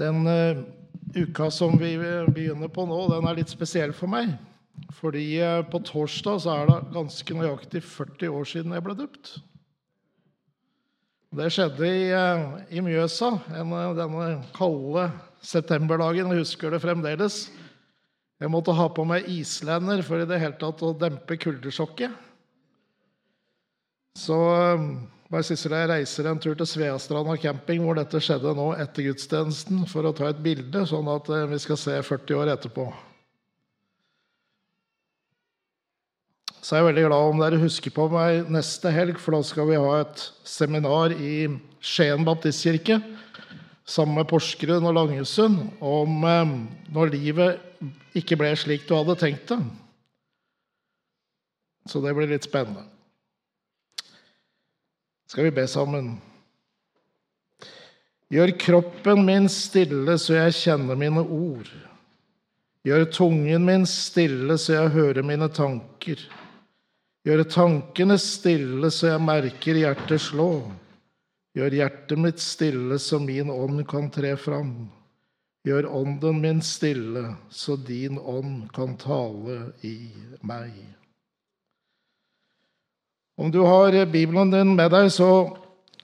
Den uh, uka som vi begynner på nå, den er litt spesiell for meg. Fordi uh, på torsdag så er det ganske nøyaktig 40 år siden jeg ble døpt. Det skjedde i, uh, i Mjøsa en, denne kalde septemberdagen. Jeg husker det fremdeles. Jeg måtte ha på meg islender for i det hele tatt å dempe kuldesjokket. Så bare siste jeg reiser en tur til Sveastranda camping, hvor dette skjedde nå etter gudstjenesten, for å ta et bilde, sånn at eh, vi skal se 40 år etterpå. Så er jeg veldig glad om dere husker på meg neste helg, for da skal vi ha et seminar i Skien baptistkirke sammen med Porsgrunn og Langesund om eh, når livet ikke ble slik du hadde tenkt det. Så det blir litt spennende skal vi be sammen. Gjør kroppen min stille, så jeg kjenner mine ord. Gjør tungen min stille, så jeg hører mine tanker. Gjør tankene stille, så jeg merker hjertet slå. Gjør hjertet mitt stille, så min ånd kan tre fram. Gjør ånden min stille, så din ånd kan tale i meg. Om du har Bibelen din med deg, så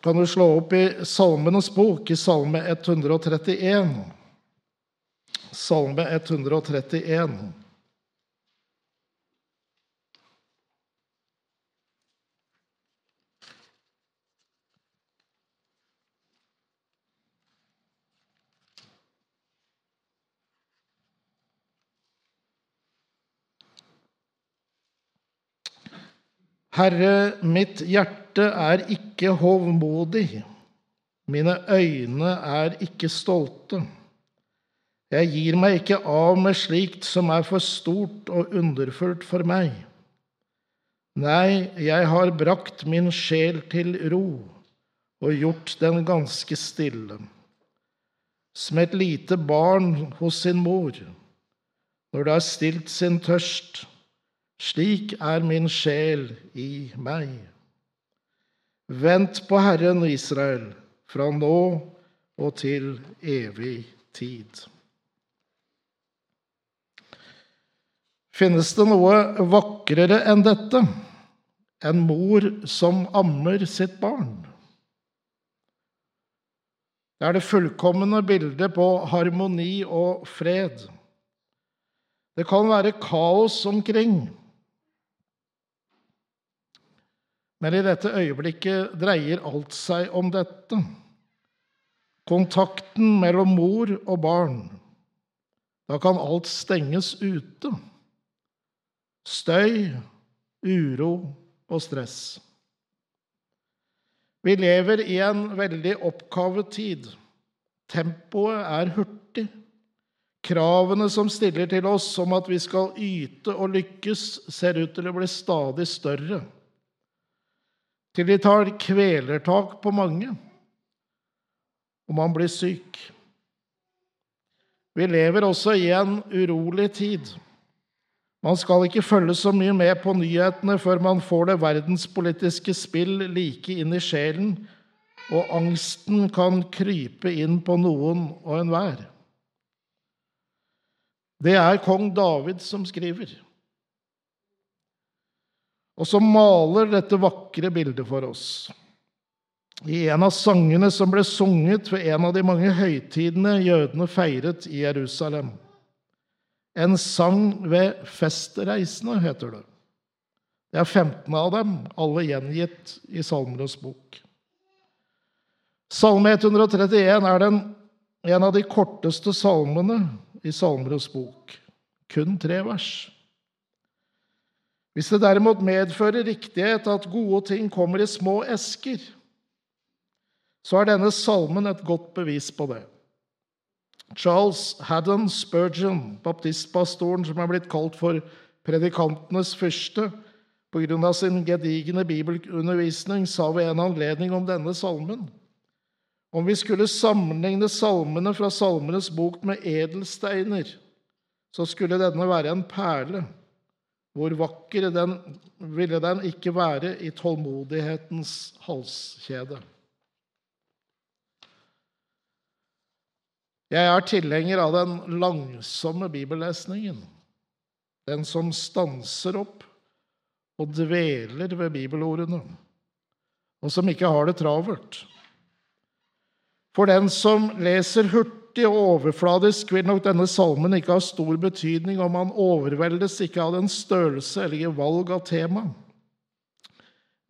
kan du slå opp i Salmenes bok, i Salme 131. Salme 131. Herre, mitt hjerte er ikke hovmodig, mine øyne er ikke stolte. Jeg gir meg ikke av med slikt som er for stort og underfullt for meg. Nei, jeg har brakt min sjel til ro og gjort den ganske stille, som et lite barn hos sin mor, når det har stilt sin tørst slik er min sjel i meg. Vent på Herren Israel, fra nå og til evig tid. Finnes det noe vakrere enn dette? En mor som ammer sitt barn? Det er det fullkomne bildet på harmoni og fred. Det kan være kaos omkring. Men i dette øyeblikket dreier alt seg om dette. Kontakten mellom mor og barn. Da kan alt stenges ute. Støy, uro og stress. Vi lever i en veldig oppkavet tid. Tempoet er hurtig. Kravene som stiller til oss om at vi skal yte og lykkes, ser ut til å bli stadig større til de tar kvelertak på mange, og man blir syk. Vi lever også i en urolig tid. Man skal ikke følge så mye med på nyhetene før man får det verdenspolitiske spill like inn i sjelen, og angsten kan krype inn på noen og enhver. Det er kong David som skriver og som maler dette vakre bildet for oss. I en av sangene som ble sunget ved en av de mange høytidene jødene feiret i Jerusalem. En sang ved festreisende, heter det. Det er 15 av dem, alle gjengitt i Salmenes bok. Salme 131 er den, en av de korteste salmene i Salmenes bok. Kun tre vers. Hvis det derimot medfører riktighet at gode ting kommer i små esker, så er denne salmen et godt bevis på det. Charles Haddon Spurgeon, baptistpastoren som er blitt kalt for predikantenes fyrste pga. sin gedigne bibelundervisning, sa ved en anledning om denne salmen om vi skulle sammenligne salmene fra Salmenes bok med edelsteiner, så skulle denne være en perle. Hvor vakker den ville den ikke være i tålmodighetens halskjede. Jeg er tilhenger av den langsomme bibellesningen. Den som stanser opp og dveler ved bibelordene, og som ikke har det travelt. For den som leser hurtig og overfladisk, vil nok denne salmen ikke ha stor betydning om han overveldes ikke av den størrelse eller valg av tema.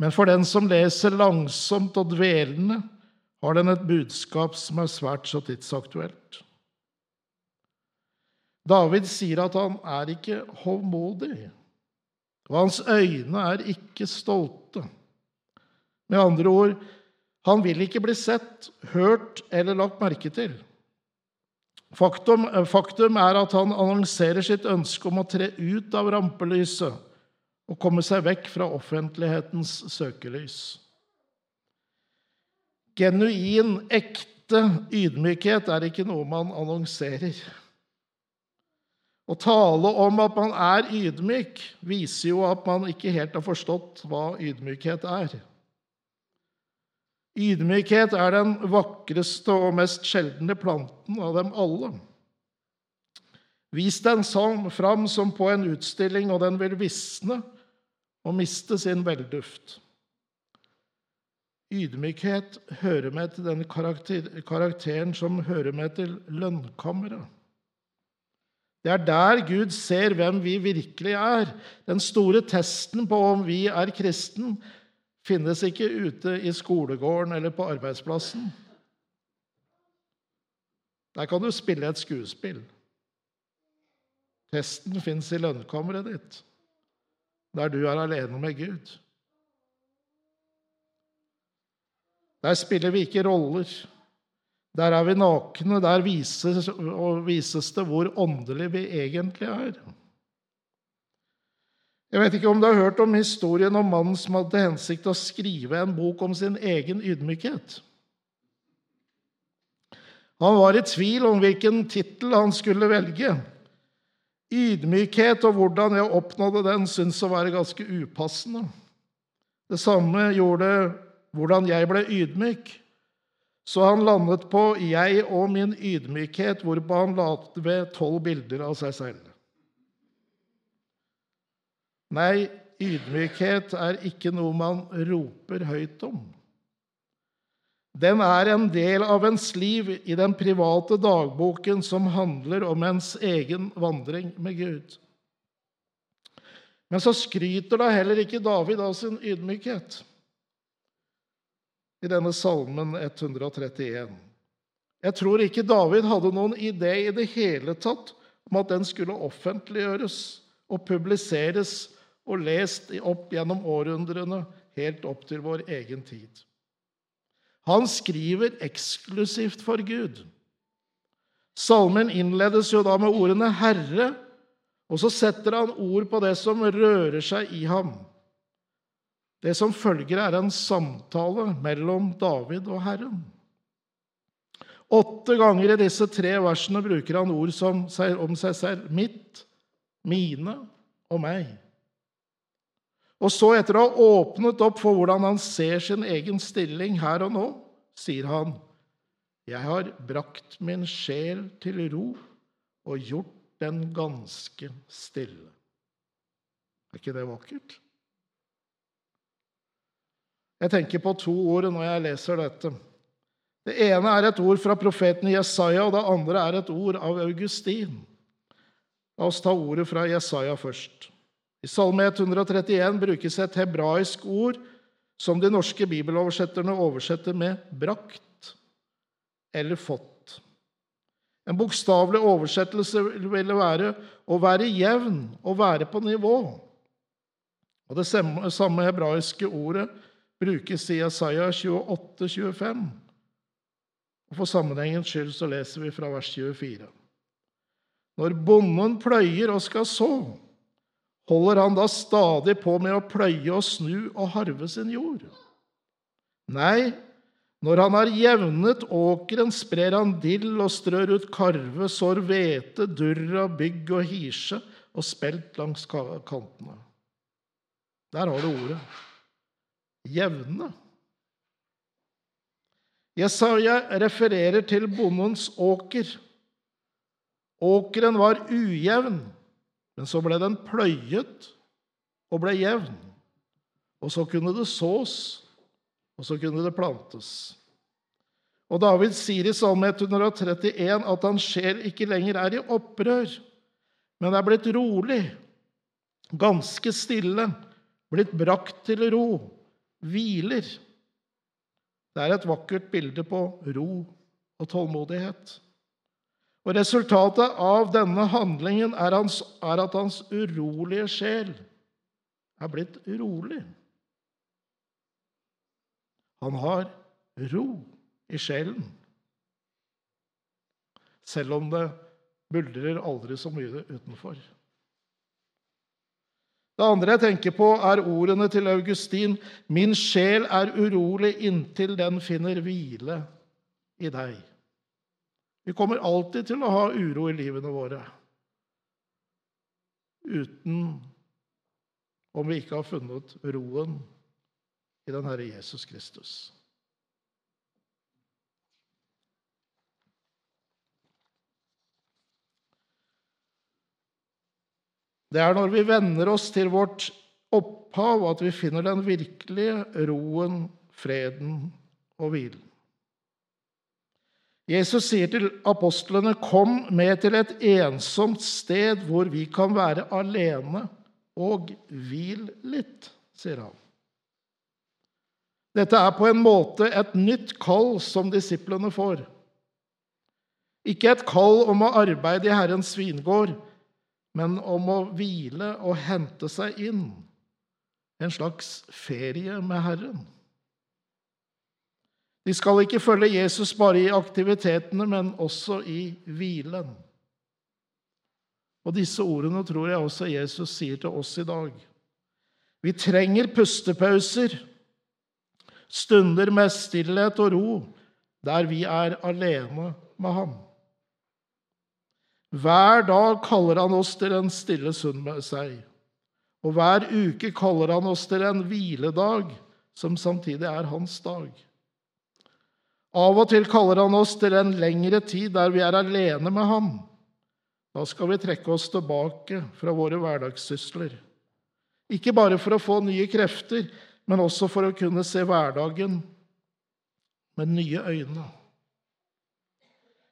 Men for den som leser langsomt og dvelende, har den et budskap som er svært så tidsaktuelt. David sier at han er ikke hovmodig, og hans øyne er ikke stolte. Med andre ord, han vil ikke bli sett, hørt eller lagt merke til. Faktum, faktum er at han annonserer sitt ønske om å tre ut av rampelyset og komme seg vekk fra offentlighetens søkelys. Genuin, ekte ydmykhet er ikke noe man annonserer. Å tale om at man er ydmyk, viser jo at man ikke helt har forstått hva ydmykhet er. Ydmykhet er den vakreste og mest sjeldne planten av dem alle. Vis den fram som på en utstilling, og den vil visne og miste sin velduft. Ydmykhet hører med til den karakter, karakteren som hører med til lønnkammeret. Det er der Gud ser hvem vi virkelig er. Den store testen på om vi er kristen, finnes ikke ute i skolegården eller på arbeidsplassen. Der kan du spille et skuespill. Testen fins i lønnkammeret ditt, der du er alene med Gud. Der spiller vi ikke roller. Der er vi nakne. Der vises, vises det hvor åndelig vi egentlig er. Jeg vet ikke om du har hørt om historien om mannen som hadde til hensikt å skrive en bok om sin egen ydmykhet. Han var i tvil om hvilken tittel han skulle velge. Ydmykhet og hvordan jeg oppnådde den, syntes å være ganske upassende. Det samme gjorde hvordan jeg ble ydmyk. Så han landet på 'jeg og min ydmykhet', hvorpå han la ved tolv bilder av seg selv. Nei, ydmykhet er ikke noe man roper høyt om. Den er en del av ens liv i den private dagboken som handler om ens egen vandring med Gud. Men så skryter da heller ikke David av sin ydmykhet i denne salmen 131. Jeg tror ikke David hadde noen idé i det hele tatt om at den skulle offentliggjøres og publiseres og lest opp gjennom århundrene, helt opp til vår egen tid. Han skriver eksklusivt for Gud. Salmen innledes jo da med ordene 'Herre', og så setter han ord på det som rører seg i ham. Det som følger, er en samtale mellom David og Herren. Åtte ganger i disse tre versene bruker han ord som, om seg selv. Mitt, mine og meg. Og så, etter å ha åpnet opp for hvordan han ser sin egen stilling her og nå, sier han, 'Jeg har brakt min sjel til ro og gjort den ganske stille'. Er ikke det vakkert? Jeg tenker på to ord når jeg leser dette. Det ene er et ord fra profeten Jesaja, og det andre er et ord av Augustin. La oss ta ordet fra Jesaja først. I Salme 131 brukes et hebraisk ord som de norske bibeloversetterne oversetter med 'brakt' eller 'fått'. En bokstavelig oversettelse ville være 'å være jevn', 'å være på nivå'. Og Det samme hebraiske ordet brukes i Isaiah 28, 25. Og For sammenhengens skyld så leser vi fra vers 24. Når bonden pløyer og skal så, holder han da stadig på med å pløye og snu og harve sin jord? Nei, når han har jevnet åkeren, sprer han dill og strør ut karve, sår hvete, durra, bygg og hisje og spelt langs kantene. Der har du ordet jevne. Jesaja refererer til bondens åker Åkeren var ujevn, men så ble den pløyet og ble jevn. Og så kunne det sås, og så kunne det plantes. Og David sier i Salme 131 at hans sjel ikke lenger er i opprør, men er blitt rolig, ganske stille, blitt brakt til ro, hviler. Det er et vakkert bilde på ro og tålmodighet. Og Resultatet av denne handlingen er, hans, er at hans urolige sjel er blitt rolig. Han har ro i sjelen, selv om det buldrer aldri så mye utenfor. Det andre jeg tenker på, er ordene til Augustin. Min sjel er urolig inntil den finner hvile i deg. Vi kommer alltid til å ha uro i livene våre uten om vi ikke har funnet roen i den Herre Jesus Kristus. Det er når vi venner oss til vårt opphav, at vi finner den virkelige roen, freden og hvilen. Jesus sier til apostlene, 'Kom med til et ensomt sted hvor vi kan være alene, og hvil litt', sier han. Dette er på en måte et nytt kall som disiplene får. Ikke et kall om å arbeide i Herrens vingård, men om å hvile og hente seg inn. En slags ferie med Herren. De skal ikke følge Jesus bare i aktivitetene, men også i hvilen. Og disse ordene tror jeg også Jesus sier til oss i dag. Vi trenger pustepauser, stunder med stillhet og ro, der vi er alene med ham. Hver dag kaller han oss til en stille stund med seg. Og hver uke kaller han oss til en hviledag, som samtidig er hans dag. Av og til kaller han oss til en lengre tid der vi er alene med ham. Da skal vi trekke oss tilbake fra våre hverdagssysler. Ikke bare for å få nye krefter, men også for å kunne se hverdagen med nye øyne.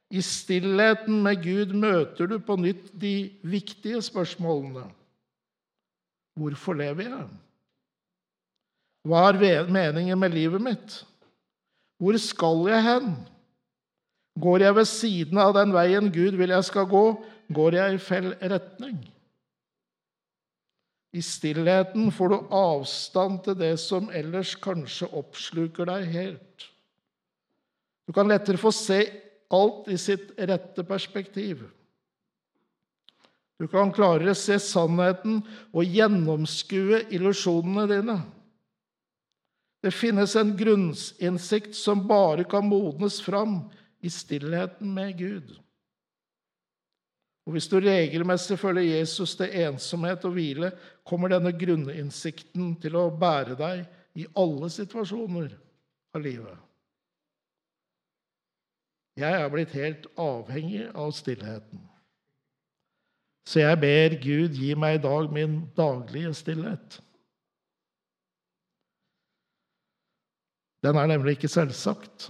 I stillheten med Gud møter du på nytt de viktige spørsmålene. Hvorfor lever jeg? Hva er meningen med livet mitt? Hvor skal jeg hen? Går jeg ved siden av den veien Gud vil jeg skal gå? Går jeg i feil retning? I stillheten får du avstand til det som ellers kanskje oppsluker deg helt. Du kan lettere få se alt i sitt rette perspektiv. Du kan klarere se sannheten og gjennomskue illusjonene dine. Det finnes en grunnsinnsikt som bare kan modnes fram i stillheten med Gud. Og Hvis du regelmessig følger Jesus til ensomhet og hvile, kommer denne grunninnsikten til å bære deg i alle situasjoner av livet. Jeg er blitt helt avhengig av stillheten. Så jeg ber Gud gi meg i dag min daglige stillhet. Den er nemlig ikke selvsagt.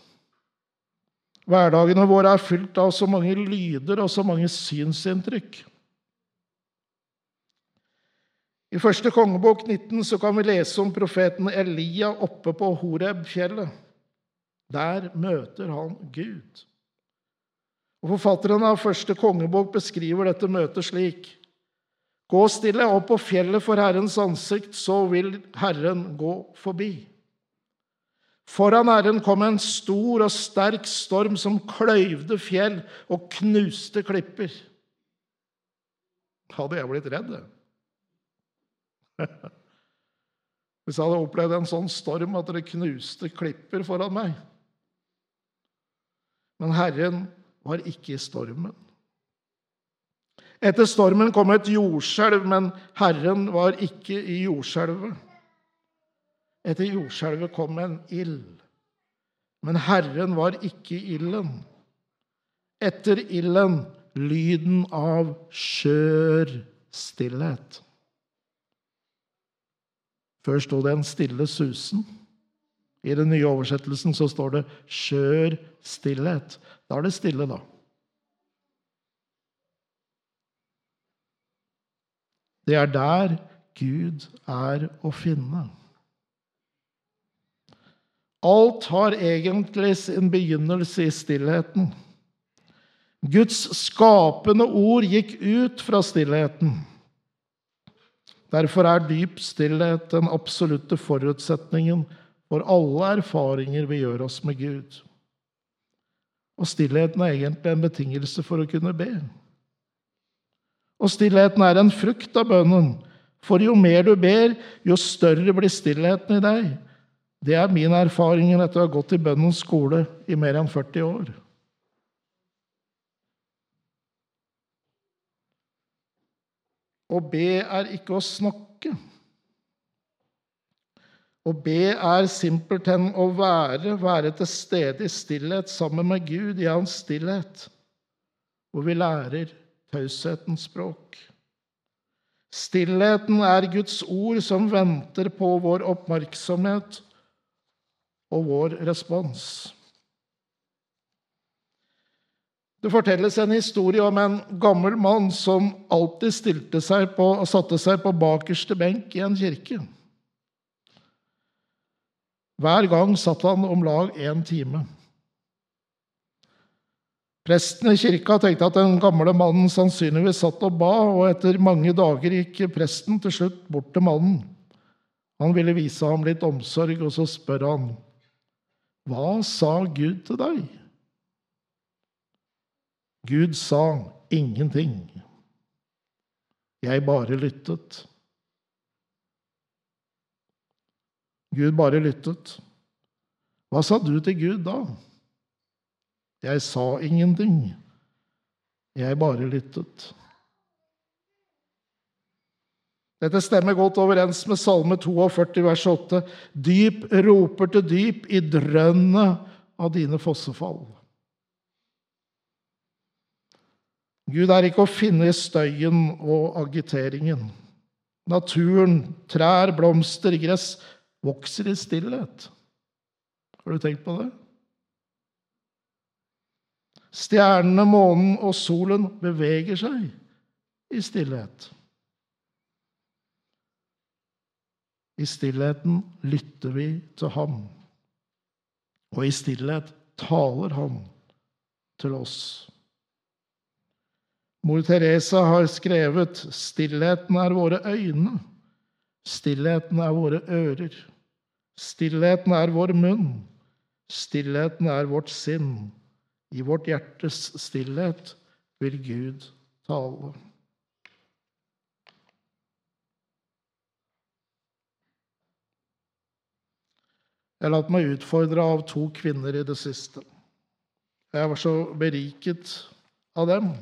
Hverdagene våre er fylt av så mange lyder og så mange synsinntrykk. I første kongebok 19 så kan vi lese om profeten Elia oppe på Horeb-fjellet. Der møter han Gud. Og Forfatteren av første kongebok beskriver dette møtet slik.: Gå stille opp på fjellet for Herrens ansikt, så vil Herren gå forbi. Foran Herren kom en stor og sterk storm som kløyvde fjell og knuste klipper. Hadde jeg blitt redd, Hvis jeg hadde opplevd en sånn storm at det knuste klipper foran meg. Men Herren var ikke i stormen. Etter stormen kom et jordskjelv, men Herren var ikke i jordskjelvet. Etter jordskjelvet kom en ild, men Herren var ikke i ilden. Etter ilden lyden av skjør stillhet. Før sto det en stille susen. I den nye oversettelsen så står det 'skjør stillhet'. Da er det stille, da. Det er der Gud er å finne. Alt har egentlig sin begynnelse i stillheten. Guds skapende ord gikk ut fra stillheten. Derfor er dyp stillhet den absolutte forutsetningen for alle erfaringer vi gjør oss med Gud. Og stillheten er egentlig en betingelse for å kunne be. Og stillheten er en frukt av bønnen, for jo mer du ber, jo større blir stillheten i deg. Det er min erfaring etter å ha gått i bønnens skole i mer enn 40 år. Å be er ikke å snakke. Å be er simpelthen å være, være til stede i stillhet sammen med Gud i hans stillhet, hvor vi lærer taushetens språk. Stillheten er Guds ord som venter på vår oppmerksomhet og vår respons. Det fortelles en historie om en gammel mann som alltid stilte seg på og satte seg på bakerste benk i en kirke. Hver gang satt han om lag én time. Presten i kirka tenkte at den gamle mannen sannsynligvis satt og ba, og etter mange dager gikk presten til slutt bort til mannen. Han ville vise ham litt omsorg, og så spør han, hva sa Gud til deg? Gud sa ingenting. Jeg bare lyttet. Gud bare lyttet. Hva sa du til Gud da? Jeg sa ingenting. Jeg bare lyttet. Dette stemmer godt overens med Salme 42, vers 8. Dyp roper til dyp i drønnet av dine fossefall. Gud er ikke å finne i støyen og agiteringen. Naturen, trær, blomster, gress vokser i stillhet. Har du tenkt på det? Stjernene, månen og solen beveger seg i stillhet. I stillheten lytter vi til ham. Og i stillhet taler han til oss. Mor Teresa har skrevet 'Stillheten er våre øyne'. Stillheten er våre ører. Stillheten er vår munn. Stillheten er vårt sinn. I vårt hjertes stillhet vil Gud tale. Jeg har latt meg utfordre av to kvinner i det siste. Jeg var så beriket av dem.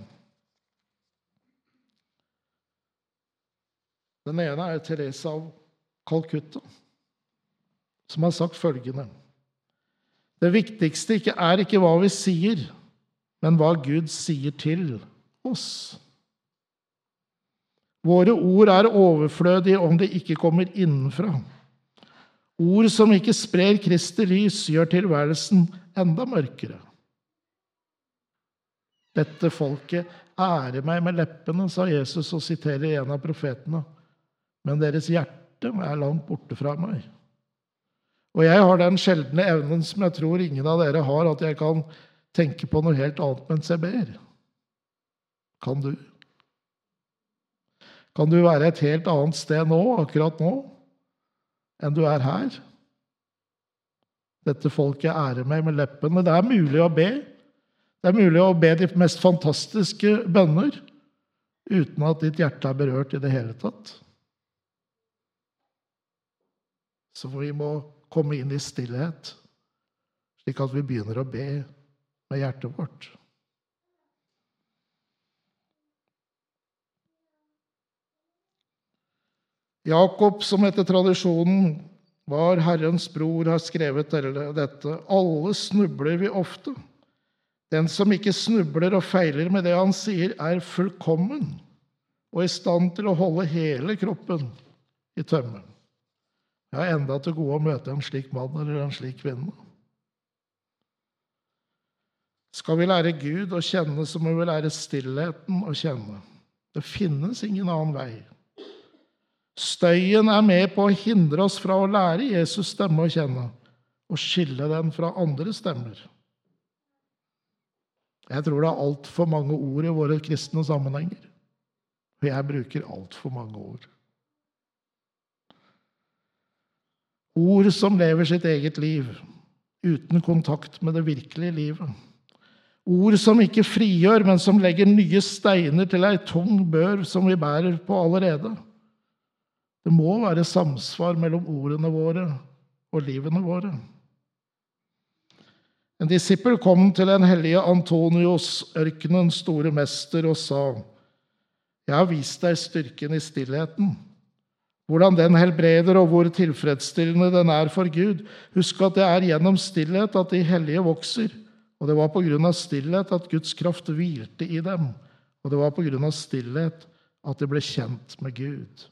Den ene er Therese av Calcutta, som har sagt følgende Det viktigste er ikke hva vi sier, men hva Gud sier til oss. Våre ord er overflødige om de ikke kommer innenfra. Ord som ikke sprer Kristi lys, gjør tilværelsen enda mørkere. Dette folket ærer meg med leppene, sa Jesus og siterer en av profetene, men deres hjerte er langt borte fra meg. Og jeg har den sjeldne evnen som jeg tror ingen av dere har, at jeg kan tenke på noe helt annet mens jeg ber. Kan du? Kan du være et helt annet sted nå, akkurat nå? Enn du er her. Dette folket ærer meg med leppene. Det er mulig å be. Det er mulig å be de mest fantastiske bønner uten at ditt hjerte er berørt i det hele tatt. Så vi må komme inn i stillhet, slik at vi begynner å be med hjertet vårt. Jakob, som etter tradisjonen var Herrens bror, har skrevet dette. Alle snubler vi ofte. Den som ikke snubler og feiler med det han sier, er fullkommen og i stand til å holde hele kroppen i tømme. Jeg har enda til gode å møte en slik mann eller en slik kvinne. Skal vi lære Gud å kjenne, så må vi lære stillheten å kjenne. Det finnes ingen annen vei. Støyen er med på å hindre oss fra å lære Jesus stemme å kjenne og skille den fra andre stemmer. Jeg tror det er altfor mange ord i våre kristne sammenhenger. Og jeg bruker altfor mange ord. Ord som lever sitt eget liv uten kontakt med det virkelige livet. Ord som ikke frigjør, men som legger nye steiner til ei tung bør som vi bærer på allerede. Det må være samsvar mellom ordene våre og livene våre. En disippel kom til den hellige Antonios, ørkenens store mester, og sa:" Jeg har vist deg styrken i stillheten, hvordan den helbreder, og hvor tilfredsstillende den er for Gud. Husk at det er gjennom stillhet at de hellige vokser, og det var på grunn av stillhet at Guds kraft hvilte i dem, og det var på grunn av stillhet at de ble kjent med Gud.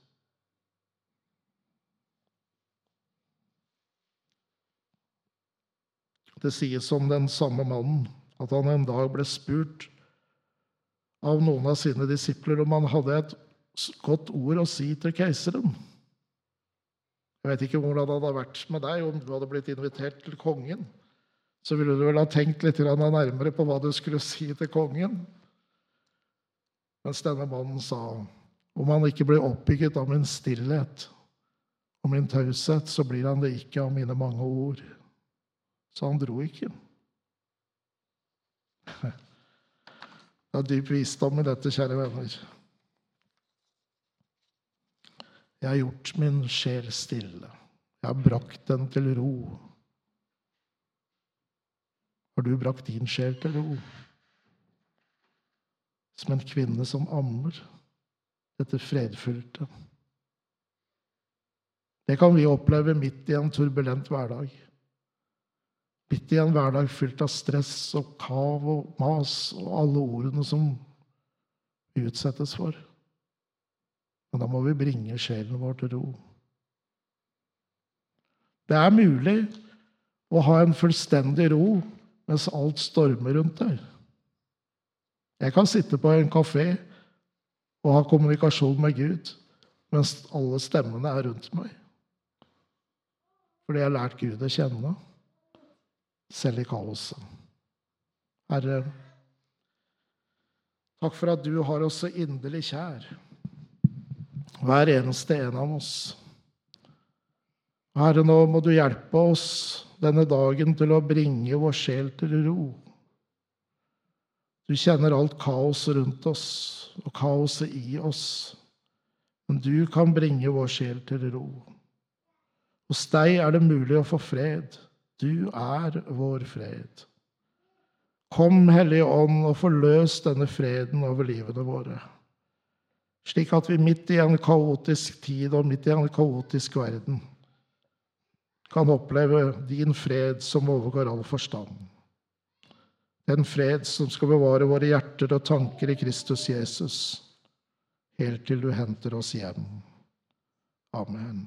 Det sies om den samme mannen at han en dag ble spurt av noen av sine disipler om han hadde et godt ord å si til keiseren. Jeg vet ikke hvordan det hadde vært med deg om du hadde blitt invitert til kongen. Så ville du vel ha tenkt litt nærmere på hva du skulle si til kongen. Mens denne mannen sa om han ikke blir oppbygget av min stillhet og min taushet, så blir han det ikke av mine mange ord. Så han dro ikke. Det er dyp visdom i dette, kjære venner. Jeg har gjort min sjel stille. Jeg har brakt den til ro. Har du brakt din sjel til ro? Som en kvinne som ammer, dette fredfylte. Det kan vi oppleve midt i en turbulent hverdag. Midt i en hverdag fylt av stress og kav og mas og alle ordene som vi utsettes for. Men da må vi bringe sjelen vår til ro. Det er mulig å ha en fullstendig ro mens alt stormer rundt deg. Jeg kan sitte på en kafé og ha kommunikasjon med Gud mens alle stemmene er rundt meg. Fordi jeg har lært Gud å kjenne selv i kaoset. Herre, takk for at du har oss så inderlig kjær, hver eneste en av oss. Herre, nå må du hjelpe oss denne dagen til å bringe vår sjel til ro. Du kjenner alt kaos rundt oss og kaoset i oss, men du kan bringe vår sjel til ro. Hos deg er det mulig å få fred. Du er vår fred. Kom, Hellige Ånd, og forløs denne freden over livene våre, slik at vi midt i en kaotisk tid og midt i en kaotisk verden kan oppleve din fred som overgår all forstand. Den fred som skal bevare våre hjerter og tanker i Kristus Jesus, helt til du henter oss hjem. Amen.